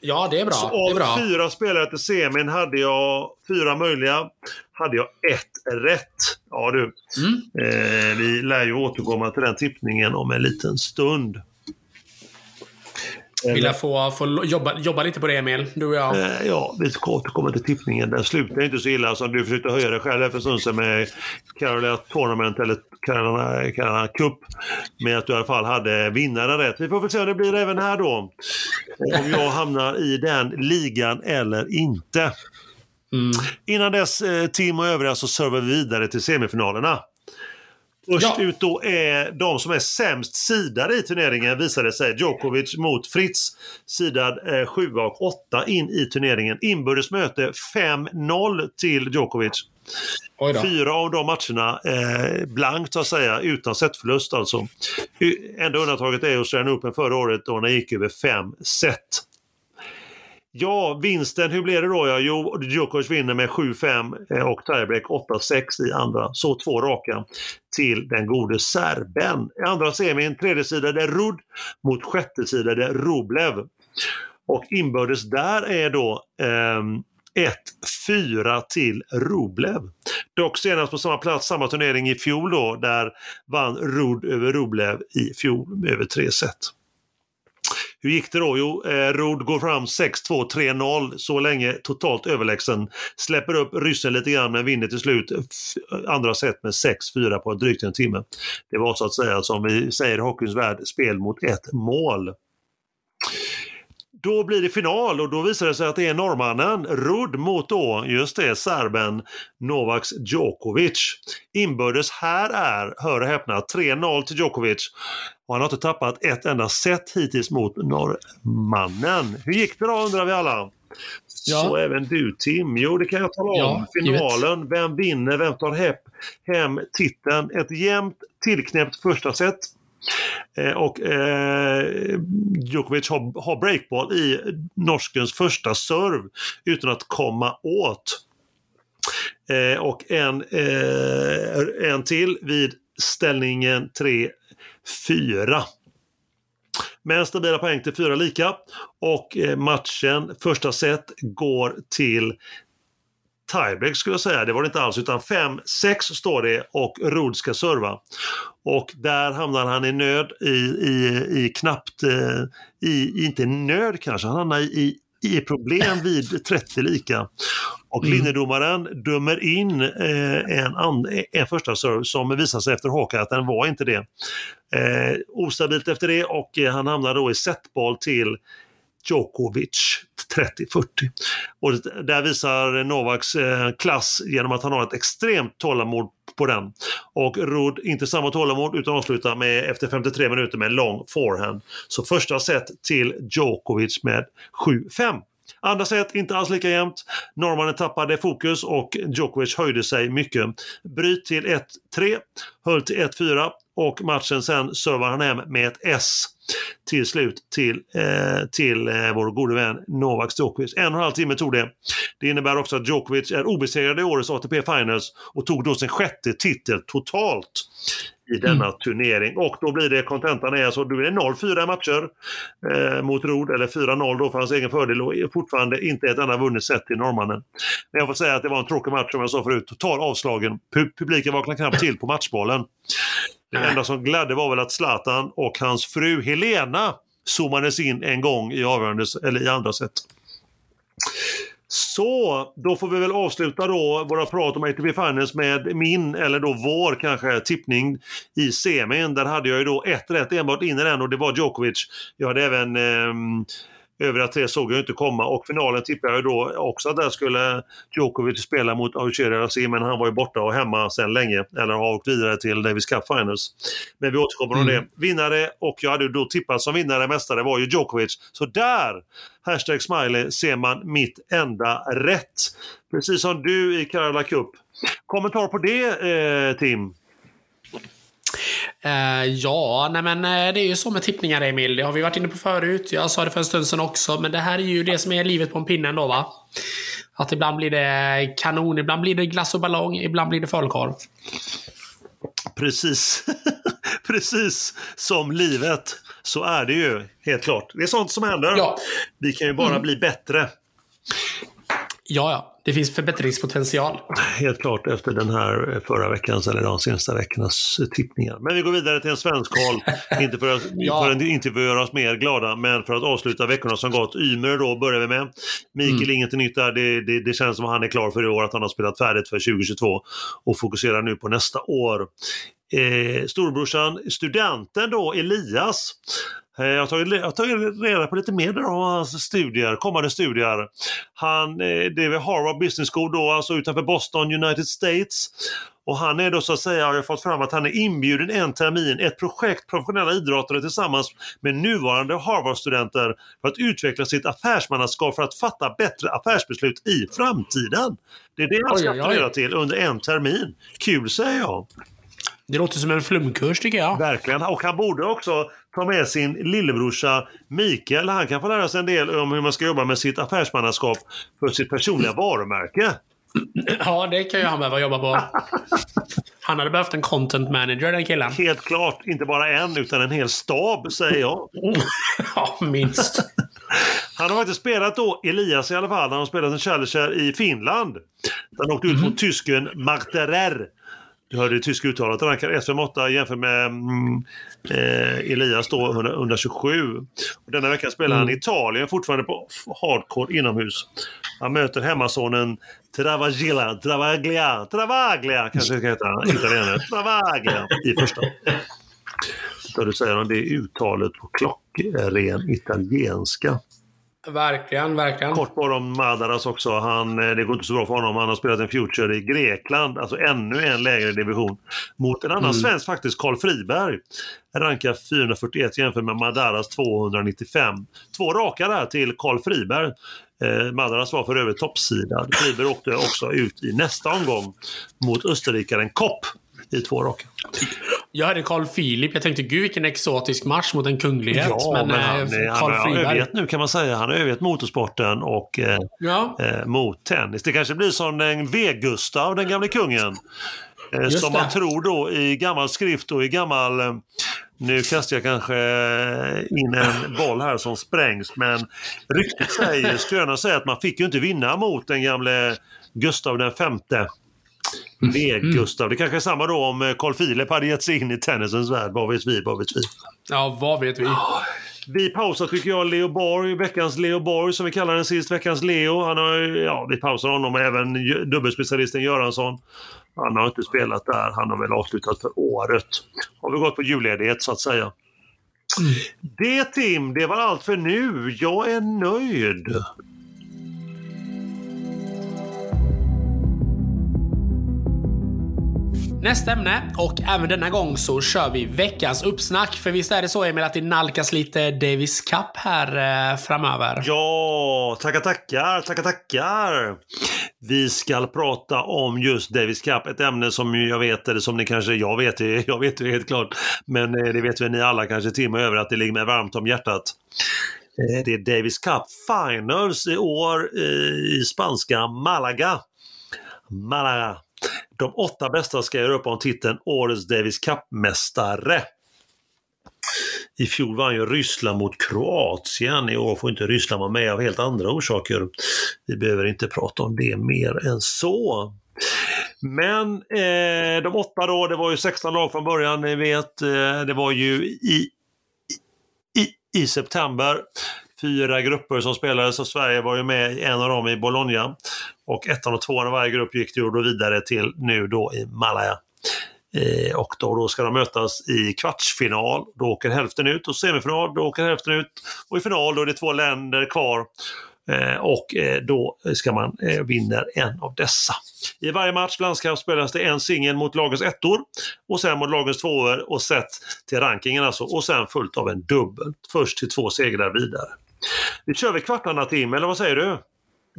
Ja, det är bra.
Så
av
bra. fyra spelare till semin hade jag, fyra möjliga, hade jag ett rätt. Ja du, mm. eh, vi lär ju återkomma till den tippningen om en liten stund.
Vill jag få, få jobba, jobba lite på det Emil, du och jag?
Eh, ja, vi ska återkomma till tippningen. Den slutar inte så illa som du försökte höja dig själv för en stund sedan med Carolina Tournament eller Carolina, Carolina Cup. Med att du i alla fall hade vinnaren rätt. Vi får väl se om det blir även här då. Om jag hamnar i den ligan eller inte. Mm. Innan dess, eh, Tim och övriga, så servar vi vidare till semifinalerna. Först ja. ut då är de som är sämst sidade i turneringen visade sig. Djokovic mot Fritz. Sidad eh, 7 och 8 in i turneringen. Inbördes möte 5-0 till Djokovic. Fyra av de matcherna eh, blankt så att säga, utan setförlust alltså. Enda undantaget är Australian Open förra året då den gick över fem set. Ja, vinsten, hur blev det då? Ja, jo, Djokovic vinner med 7-5 eh, och tiebreak 8-6 i andra. Så två raka till den gode serben. I andra semin, tredje sida det är mot sjätte sida det är Rublev. Och inbördes där är då eh, 1-4 till Rublev. Dock senast på samma plats, samma turnering i fjol då, där vann Rudd över Rublev i fjol över tre set. Hur gick det då? Jo, eh, Rod går fram 6-2, 3-0, så länge totalt överlägsen. Släpper upp ryssen lite grann men vinner till slut andra set med 6-4 på drygt en timme. Det var så att säga, som vi säger i hockeyns värld, spel mot ett mål. Då blir det final och då visar det sig att det är norrmannen Rud mot då, just det, serben Novaks Djokovic. Inbördes här är, hör och häpna, 3-0 till Djokovic. Och han har inte tappat ett enda set hittills mot norrmannen. Hur gick det då undrar vi alla? Ja. Så även du Tim. Jo, det kan jag tala om. Ja, Finalen, vem vinner, vem tar hem titeln? Ett jämnt tillknäppt första set Eh, och eh, Djokovic har, har breakball i norskens första serv utan att komma åt. Eh, och en, eh, en till vid ställningen 3-4. Men stabila poäng till fyra lika och eh, matchen, första set, går till tiebreak skulle jag säga. Det var det inte alls utan 5-6 står det och Rod ska serva. Och där hamnar han i nöd i, i, i knappt, eh, i, inte nöd kanske, han hamnar i, i problem vid [laughs] 30 lika. Och mm. linjedomaren dömer in eh, en, en första serve som visar sig efter hockey att den var inte det. Eh, ostabilt efter det och eh, han hamnar då i setboll till Djokovic 30-40. Och där visar Novaks eh, klass genom att han har ett extremt tålamod på den. Och Rod inte samma tålamod utan avslutar med, efter 53 minuter med en lång forehand. Så första set till Djokovic med 7-5. Andra set inte alls lika jämnt. Norrmannen tappade fokus och Djokovic höjde sig mycket. Bryt till 1-3, höll till 1-4 och matchen sen servar han hem med ett S till slut till, eh, till eh, vår gode vän Novak Djokovic. En och en halv timme tog det. Det innebär också att Djokovic är obesegrad i årets ATP Finals och tog då sin sjätte titel totalt i denna mm. turnering. Och då blir det, kontentan är alltså, då blir det 0-4 matcher eh, mot Rod, eller 4-0 då för hans egen fördel och fortfarande inte ett enda vunnet set till norrmannen. Men jag får säga att det var en tråkig match som jag sa förut, total avslagen. Publiken vaknade knappt till på matchbollen. Det enda som gladde var väl att Zlatan och hans fru Helena zoomades in en gång i, avgörande, eller i andra set. Så, då får vi väl avsluta då våra prat om ATP Finals med min, eller då vår kanske, tippning i semin. Där hade jag ju då ett rätt enbart in i den och det var Djokovic. Jag hade även eh, Övriga tre såg jag inte komma och finalen tippade jag då också att där skulle Djokovic spela mot Aucheri Racing men han var ju borta och hemma sedan länge eller har åkt vidare till Davis Cup Finals. Men vi återkommer om mm. det. Vinnare och jag hade då tippat som vinnare mästare var ju Djokovic. Så där, hashtag smiley, ser man mitt enda rätt. Precis som du i Karla Cup. Kommentar på det eh, Tim?
Uh, ja, nej men uh, det är ju så med tippningar Emil. Det har vi varit inne på förut. Jag sa det för en stund sedan också. Men det här är ju det som är livet på en pinne ändå va? Att ibland blir det kanon, ibland blir det glass och ballong, ibland blir det falukorv.
Precis. [laughs] Precis som livet. Så är det ju, helt klart. Det är sånt som händer. Ja. Vi kan ju bara mm. bli bättre.
Ja, ja. Det finns förbättringspotential.
Helt klart efter den här förra veckans eller de senaste veckornas tippningar. Men vi går vidare till en svensk koll. [laughs] inte, för att, ja. för att, inte för att göra oss mer glada, men för att avsluta veckorna som gått. Ymre då börjar vi med. Mikael, mm. inget nytt där. Det, det, det, känns som att han är klar för i år, att han har spelat färdigt för 2022 och fokuserar nu på nästa år. Eh, storbrorsan, studenten då, Elias, jag har, tagit, jag har tagit reda på lite mer om hans studier, kommande studier. Han, eh, det är vid Harvard Business School då, alltså utanför Boston, United States. Och han är då så att säga, har jag fått fram att han är inbjuden en termin, ett projekt professionella idrottare tillsammans med nuvarande Harvard-studenter för att utveckla sitt affärsmannaskap för att fatta bättre affärsbeslut i framtiden. Det är det han ska studera till under en termin. Kul säger jag!
Det låter som en flumkurs tycker jag.
Verkligen. Och han borde också ta med sin lillebrorsa Mikael. Han kan få lära sig en del om hur man ska jobba med sitt affärsmannaskap för sitt personliga varumärke.
Ja, det kan ju han behöva jobba på. [laughs] Han hade behövt en content manager, den killen.
Helt klart. Inte bara en, utan en hel stab, säger jag. [laughs]
ja, minst.
Han har faktiskt spelat då, Elias i alla fall, han har spelat en Challenger i Finland. Han åkte ut mm. mot tysken Marterer du hörde det tyska uttalet. Rankar S58 jämfört med mm, eh, Elias då 127. Och denna vecka spelar mm. han i Italien fortfarande på hardcore inomhus. Han möter hemmasonen Travaglia, Travaglia, Travaglia kanske det ska heta italienare. Travaglia i första. Så du säger om det uttalet på klockren italienska.
Verkligen, verkligen.
Kort bara om Madaras också. Han, eh, det går inte så bra för honom. Han har spelat en Future i Grekland, alltså ännu en lägre division. Mot en annan mm. svensk faktiskt, Karl Friberg. Rankar 441 jämfört med Madaras 295. Två raka där till Karl Friberg. Eh, Madaras var för övrigt toppsidad. Friberg åkte också ut i nästa omgång mot österrikaren Kopp i två raka.
Jag hörde Carl Philip. Jag tänkte gud vilken exotisk match mot en kunglighet.
Ja, men, men han, eh, han har övergett nu kan man säga. Han har övergett motorsporten och eh, ja. eh, mot tennis. Det kanske blir som en V-Gustav, den gamle kungen. Eh, som det. man tror då i gammal skrift och i gammal eh, nu kastar jag kanske in en boll här som sprängs men ryktet säger, skrönan säger att man fick ju inte vinna mot den gamle Gustav den femte. V-Gustav. Mm. Det kanske är samma då om eh, Carl Philip hade gett sig in i tennisens värld. Vad vet vi? Vad vet vi?
Ja, vad vet vi?
Vi pausar tycker jag Leo Borg, veckans Leo Borg som vi kallar den sist, veckans Leo. Han har, ja, vi pausar honom och även dubbelspecialisten Göransson. Han har inte spelat där, han har väl avslutat för året. Har vi gått på julledighet så att säga. Mm. Det Tim, det var allt för nu. Jag är nöjd.
Nästa ämne, och även denna gång så kör vi veckans uppsnack. För visst är det så Emil att det nalkas lite Davis Cup här eh, framöver?
Ja, tackar tackar, tackar tackar. Vi ska prata om just Davis Cup, ett ämne som jag vet, eller som ni kanske, jag vet det, [laughs] jag vet det helt klart, men eh, det vet väl ni alla kanske Tim över att det ligger mig varmt om hjärtat. Eh, det är Davis Cup Finals i år i spanska Malaga. Malaga. De åtta bästa ska göra upp om titeln Årets Davis Cup-mästare. I fjol vann ju Ryssland mot Kroatien. I år får inte Ryssland vara med av helt andra orsaker. Vi behöver inte prata om det mer än så. Men eh, de åtta då, det var ju 16 lag från början, ni vet. Eh, det var ju i, i, i september fyra grupper som spelades och Sverige var ju med i en av dem i Bologna. Och ettan och tvåan av varje grupp gick då vidare till nu då i Malaya. Eh, och då, då ska de mötas i kvartsfinal. Då åker hälften ut och semifinal, då åker hälften ut. Och i final då är det två länder kvar. Eh, och eh, då ska man eh, vinna en av dessa. I varje match, landskamp, spelas det en singel mot lagens ettor och sen mot lagens tvåor och sett till rankingen alltså. Och sen fullt av en dubbel. Först till två segrar vidare. Nu kör vi kvartarna Tim, eller vad säger du?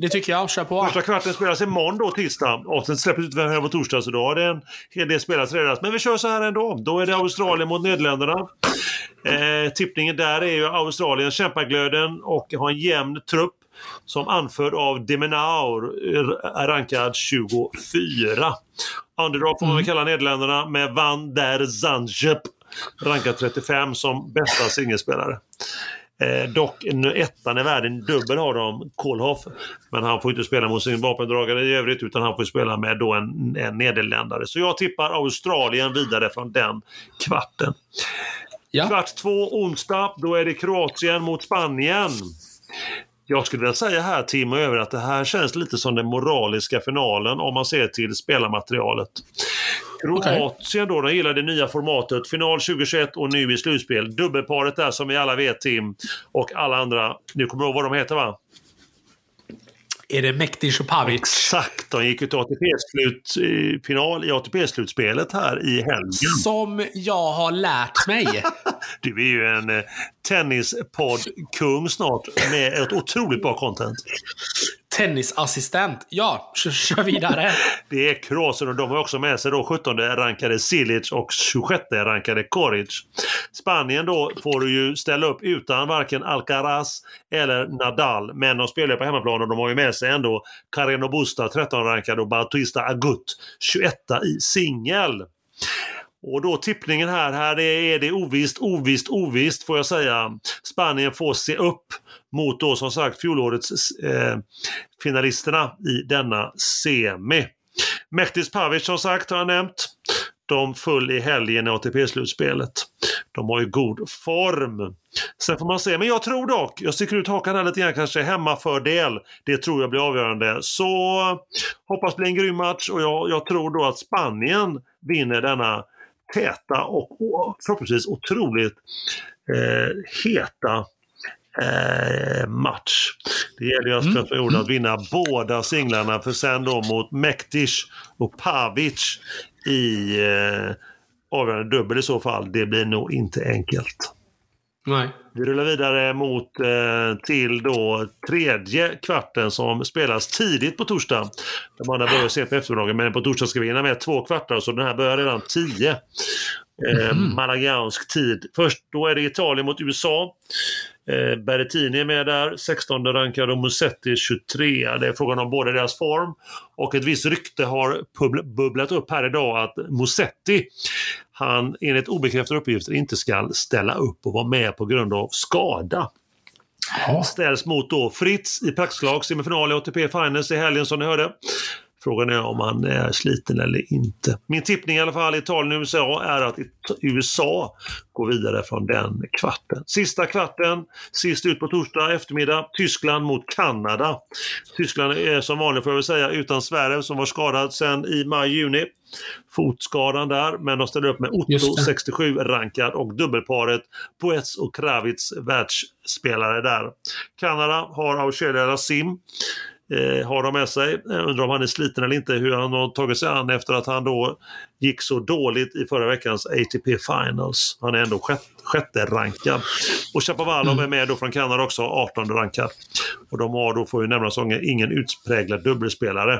Det tycker jag. Kör på.
Första kvarten spelas imorgon då, tisdag. Och sen släpps ut här på torsdag, så då har det en hel del spelats redan. Men vi kör så här ändå. Då är det Australien mot Nederländerna. Eh, tippningen där är ju Australien kämpaglöden och har en jämn trupp som anförd av Demenaur är rankad 24. Underdog får man väl kalla Nederländerna med Van der Zanjep rankad 35 som bästa singelspelare. Eh, dock ettan i världen, dubbel har de, Kohlhoff. Men han får inte spela mot sin vapendragare i övrigt utan han får spela med då en, en nederländare. Så jag tippar Australien vidare från den kvarten. Ja. Kvart två onsdag, då är det Kroatien mot Spanien. Jag skulle vilja säga här Tim och över att det här känns lite som den moraliska finalen om man ser till spelarmaterialet. Kroatien då, de gillar det nya formatet. Final 2021 och nu i slutspel. Dubbelparet där som vi alla vet Tim och alla andra. Nu kommer du ihåg vad de heter va?
Är det Mektic och Pavic?
Exakt, de gick ju till ATP-final i ATP-slutspelet här i helgen.
Som jag har lärt mig. [laughs]
du är ju en eh, tennispodd-kung snart med ett otroligt bra content.
Tennisassistent. Ja, [laughs] kör, kör vidare. [laughs]
det är Kroatien och de har också med sig då 17 rankade Silic och 26 rankade Koric. Spanien då får du ju ställa upp utan varken Alcaraz eller Nadal. Men de spelar på hemmaplan och de har ju med sig ändå Carreno Busta 13 rankad och Bautista Agut 21 i singel. Och då tippningen här, här är det ovisst, ovisst, ovisst får jag säga. Spanien får se upp mot då som sagt fjolårets eh, finalisterna i denna semi. Mektis Pavic som sagt har jag nämnt. De föll i helgen i ATP-slutspelet. De har ju god form. Sen får man se, men jag tror dock, jag sticker ut hakan här lite grann kanske, hemmafördel. Det tror jag blir avgörande. Så hoppas det blir en grym match och jag, jag tror då att Spanien vinner denna täta och förhoppningsvis otroligt eh, heta eh, match. Det gäller ju mm. att mm. att vinna båda singlarna för sen då mot Mektic och Pavic i eh, avgörande dubbel i så fall. Det blir nog inte enkelt.
Nej.
Vi rullar vidare mot eh, till då tredje kvarten som spelas tidigt på torsdag. De andra börjar sent på eftermiddagen men på torsdag ska vi hinna med två kvartar så den här börjar redan tio. Mm. Malagansk tid. Först då är det Italien mot USA. Eh, Berrettini är med där, 16 rankad och Musetti 23. Det är frågan om både deras form och ett visst rykte har bubblat upp här idag att Musetti, han enligt obekräftade uppgifter inte ska ställa upp och vara med på grund av skada. Ja. Ställs mot då Fritz i praktslag, semifinal i ATP Finals i helgen som ni hörde. Frågan är om han är sliten eller inte. Min tippning i alla fall, Italien och USA, är att USA går vidare från den kvarten. Sista kvarten, sist ut på torsdag eftermiddag, Tyskland mot Kanada. Tyskland är som vanligt får jag väl säga utan Sverige som var skadad sedan i maj-juni. Fotskadan där, men de ställer upp med Otto 67 rankad och dubbelparet Poets och Kravitz världsspelare där. Kanada har Auchelia Sim eh, har de med sig. Jag undrar om han är sliten eller inte, hur han har tagit sig an efter att han då gick så dåligt i förra veckans ATP Finals. Han är ändå sjätte, sjätte rankad. Och Chapovalov mm. är med då från Kanada också, 18 rankad. Och de har då, får ju nämnas, ingen utpräglad dubbelspelare.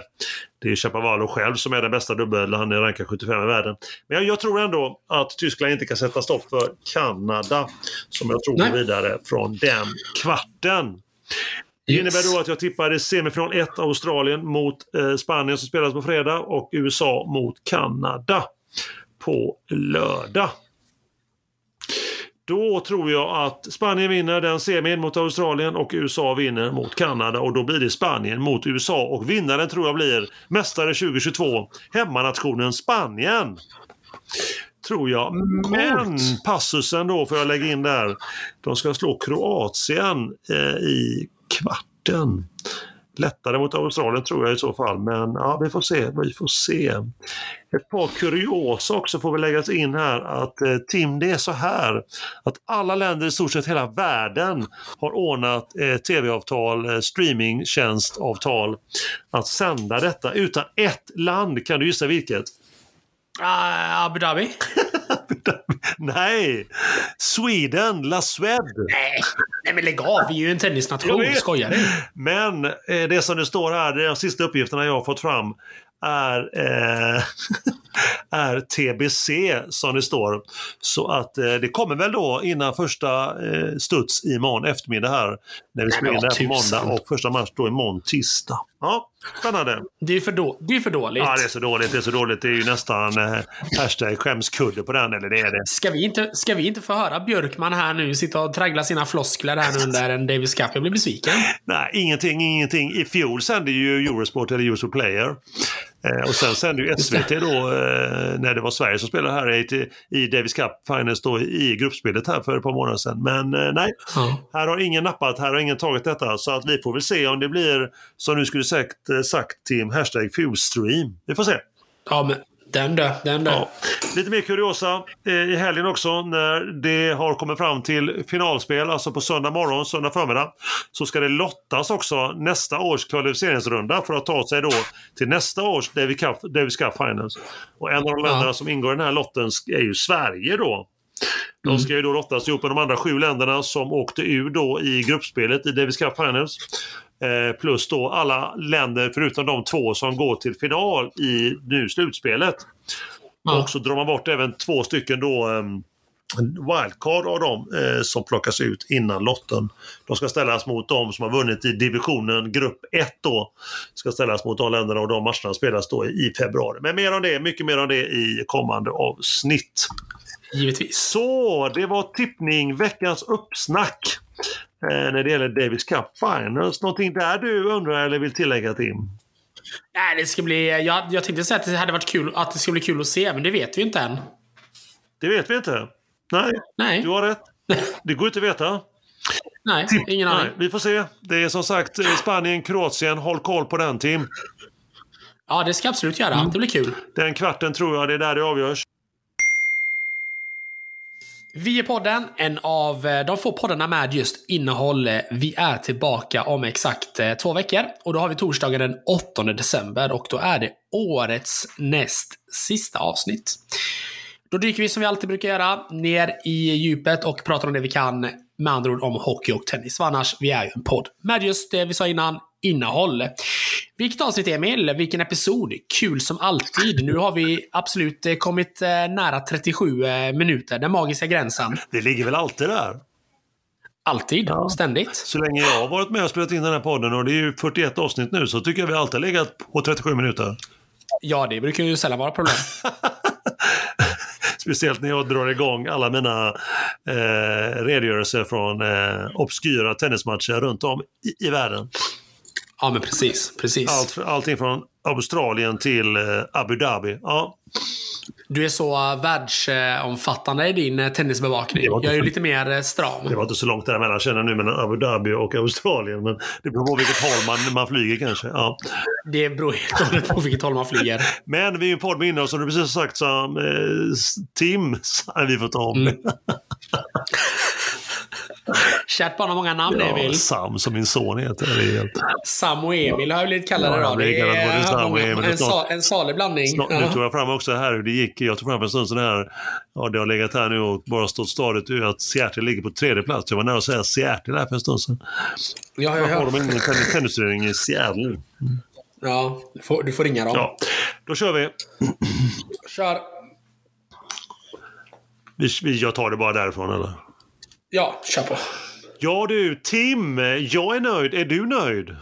Det är Chapovalov själv som är den bästa dubbel, han är rankad 75 i världen. Men jag, jag, tror ändå att Tyskland inte kan sätta stopp för Kanada, som jag tror går vidare från den kvarten. Det yes. innebär då att jag tippade semifinal 1 Australien mot eh, Spanien som spelas på fredag och USA mot Kanada på lördag. Då tror jag att Spanien vinner den semin mot Australien och USA vinner mot Kanada och då blir det Spanien mot USA och vinnaren tror jag blir mästare 2022, hemmanationen Spanien. Tror jag. Men passusen då får jag lägga in där. De ska slå Kroatien eh, i kvarten. Lättare mot Australien tror jag i så fall, men ja, vi får se. Vi får se. Ett par kuriosa också får vi läggas in här att eh, Tim, det är så här att alla länder i stort sett hela världen har ordnat eh, tv-avtal, eh, streamingtjänstavtal att sända detta utan ett land. Kan du gissa vilket?
Uh, Abu Dhabi? [laughs] [laughs]
Nej! Sweden, La Swed.
Nej, Nej men lägg av, vi är ju en tennisnation. Skojar du?
Men eh, det som det står här, de sista uppgifterna jag har fått fram är, eh, [laughs] är TBC som det står. Så att eh, det kommer väl då innan första eh, studs imorgon eftermiddag här. När vi spelar på måndag och första match då imorgon tisdag. Ja, spännande.
Det är för, då, det är för dåligt.
Ja, det är så dåligt. Det är så dåligt. Det är ju nästan eh, hashtag skämskudde på den. Eller det är det.
Ska vi, inte, ska vi inte få höra Björkman här nu sitta och traggla sina floskler här under en Davis Cup? Jag blir besviken.
Nej, ingenting, ingenting. I fjol sände ju Eurosport eller Eurosport Player och sen sände ju SVT då, eh, när det var Sverige som spelade här i, i Davis Cup Finals då i gruppspelet här för ett par månader sedan. Men eh, nej, mm. här har ingen nappat, här har ingen tagit detta. Så att vi får väl se om det blir, som du skulle sagt, eh, sagt Tim, hashtag Fuelstream. Vi får se.
Ja, men den dö, den dö. Ja.
Lite mer kuriosa eh, i helgen också när det har kommit fram till finalspel, alltså på söndag morgon, söndag förmiddag, så ska det lottas också nästa års kvalificeringsrunda för att ta sig då till nästa års Davis Cup, Davis Cup Finals. Och en av de länderna ja. som ingår i den här lotten är ju Sverige då. De mm. ska ju då lottas ihop med de andra sju länderna som åkte ur då i gruppspelet i Davis Cup Finals. Eh, plus då alla länder förutom de två som går till final i nu slutspelet. Ja. Och så drar man bort även två stycken då um, wildcard av dem eh, som plockas ut innan lotten. De ska ställas mot de som har vunnit i divisionen grupp 1 då. Ska ställas mot de länderna och de matcherna spelas då i februari. Men mer om det, mycket mer om det i kommande avsnitt.
Givetvis.
Så, det var tippning, veckans uppsnack när det gäller Davis Cup Finals. Någonting där du undrar eller vill tillägga Tim?
Nej, det ska bli... Jag, jag tänkte säga att det hade varit kul att det ska bli kul att se, men det vet vi inte än.
Det vet vi inte. Nej, Nej. du har rätt. [laughs] Det går inte att veta.
Nej, ingen aning.
Vi får se. Det är som sagt eh, Spanien, Kroatien. Håll koll på den Tim.
Ja, det ska jag absolut göra. Mm. Det blir kul.
Den kvarten tror jag det är där det avgörs.
Vi är podden, en av eh, de få poddarna med just innehåll. Eh, vi är tillbaka om exakt eh, två veckor och då har vi torsdagen den 8 december och då är det årets näst sista avsnitt. Då dyker vi som vi alltid brukar göra ner i djupet och pratar om det vi kan. Med andra ord om hockey och tennis. För annars, vi är ju en podd med just det vi sa innan, innehåll. Vilket avsnitt Emil? Vilken episod? Kul som alltid. Nu har vi absolut eh, kommit eh, nära 37 eh, minuter, den magiska gränsen.
Det ligger väl alltid där?
Alltid, ja. ständigt.
Så länge jag har varit med och spelat in den här podden och det är ju 41 avsnitt nu så tycker jag vi alltid har legat på 37 minuter.
Ja, det brukar ju sällan vara problem. [laughs]
Speciellt när jag drar igång alla mina eh, redogörelser från eh, obskyra tennismatcher runt om i, i världen.
Ja, men precis. precis.
Allt, allting från Australien till eh, Abu Dhabi. Ja.
Du är så uh, världsomfattande i din uh, tennisbevakning. Jag är ju lite mer stram.
Det var inte så långt däremellan känner jag nu mellan Abu Dhabi och Australien. Men det beror på vilket håll man, man flyger kanske. Ja.
Det beror helt på vilket håll man flyger.
Men vi är ju en podd med innehåll som du precis sagt Sam. Eh, Tim, [laughs] vi får ta om det. Mm. [laughs] [laughs]
Kärt barn har många namn,
ja,
Emil.
Sam, som min son heter. Det är helt...
Sam och Emil har jag blivit kallade
ja,
då. Det är
Sam och Emil.
en, sa, en salig blandning.
Snart, nu tog jag fram också här hur det gick. Jag tog fram en stund sån här, ja det har legat här nu och bara stått stadigt ur att Seattle ligger på tredje plats. Jag var nära att säga Seattle här för en stund sedan.
Ja, ja, ja.
Har de ingen tennisturnering i Seattle? Mm.
Ja, du får, du får ringa dem.
Ja, då kör vi.
Kör.
Vi, jag tar det bara därifrån eller?
Ja, kör på.
Ja du, Tim. Jag är nöjd. Är du nöjd?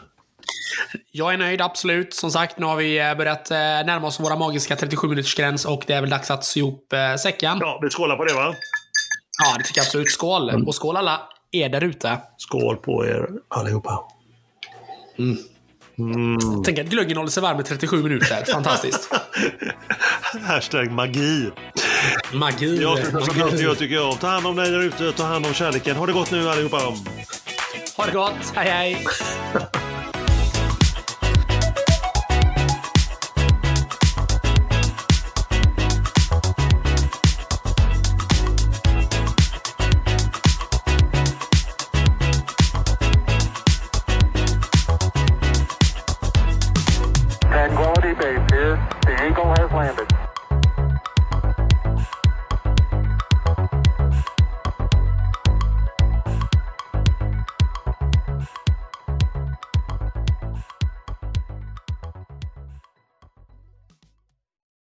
Jag är nöjd, absolut. Som sagt, nu har vi eh, börjat eh, närma oss våra magiska 37 minuters gräns och det är väl dags att sy ihop eh, säcken.
Ja, vi skålar på det va?
Ja, det tycker jag absolut. Skål! Mm. Och skål alla er där ute.
Skål på er allihopa.
Mm. Mm. Tänk att glöggen håller sig varm i 37 minuter. Fantastiskt. [laughs]
Hashtag magi.
Magi.
Jag, magi. jag tycker om. Ta hand om dig där ute. Ta hand om kärleken. Ha det gott nu allihopa.
Ha det gott. Hej hej.
Tranquility Base here. The Eagle has landed.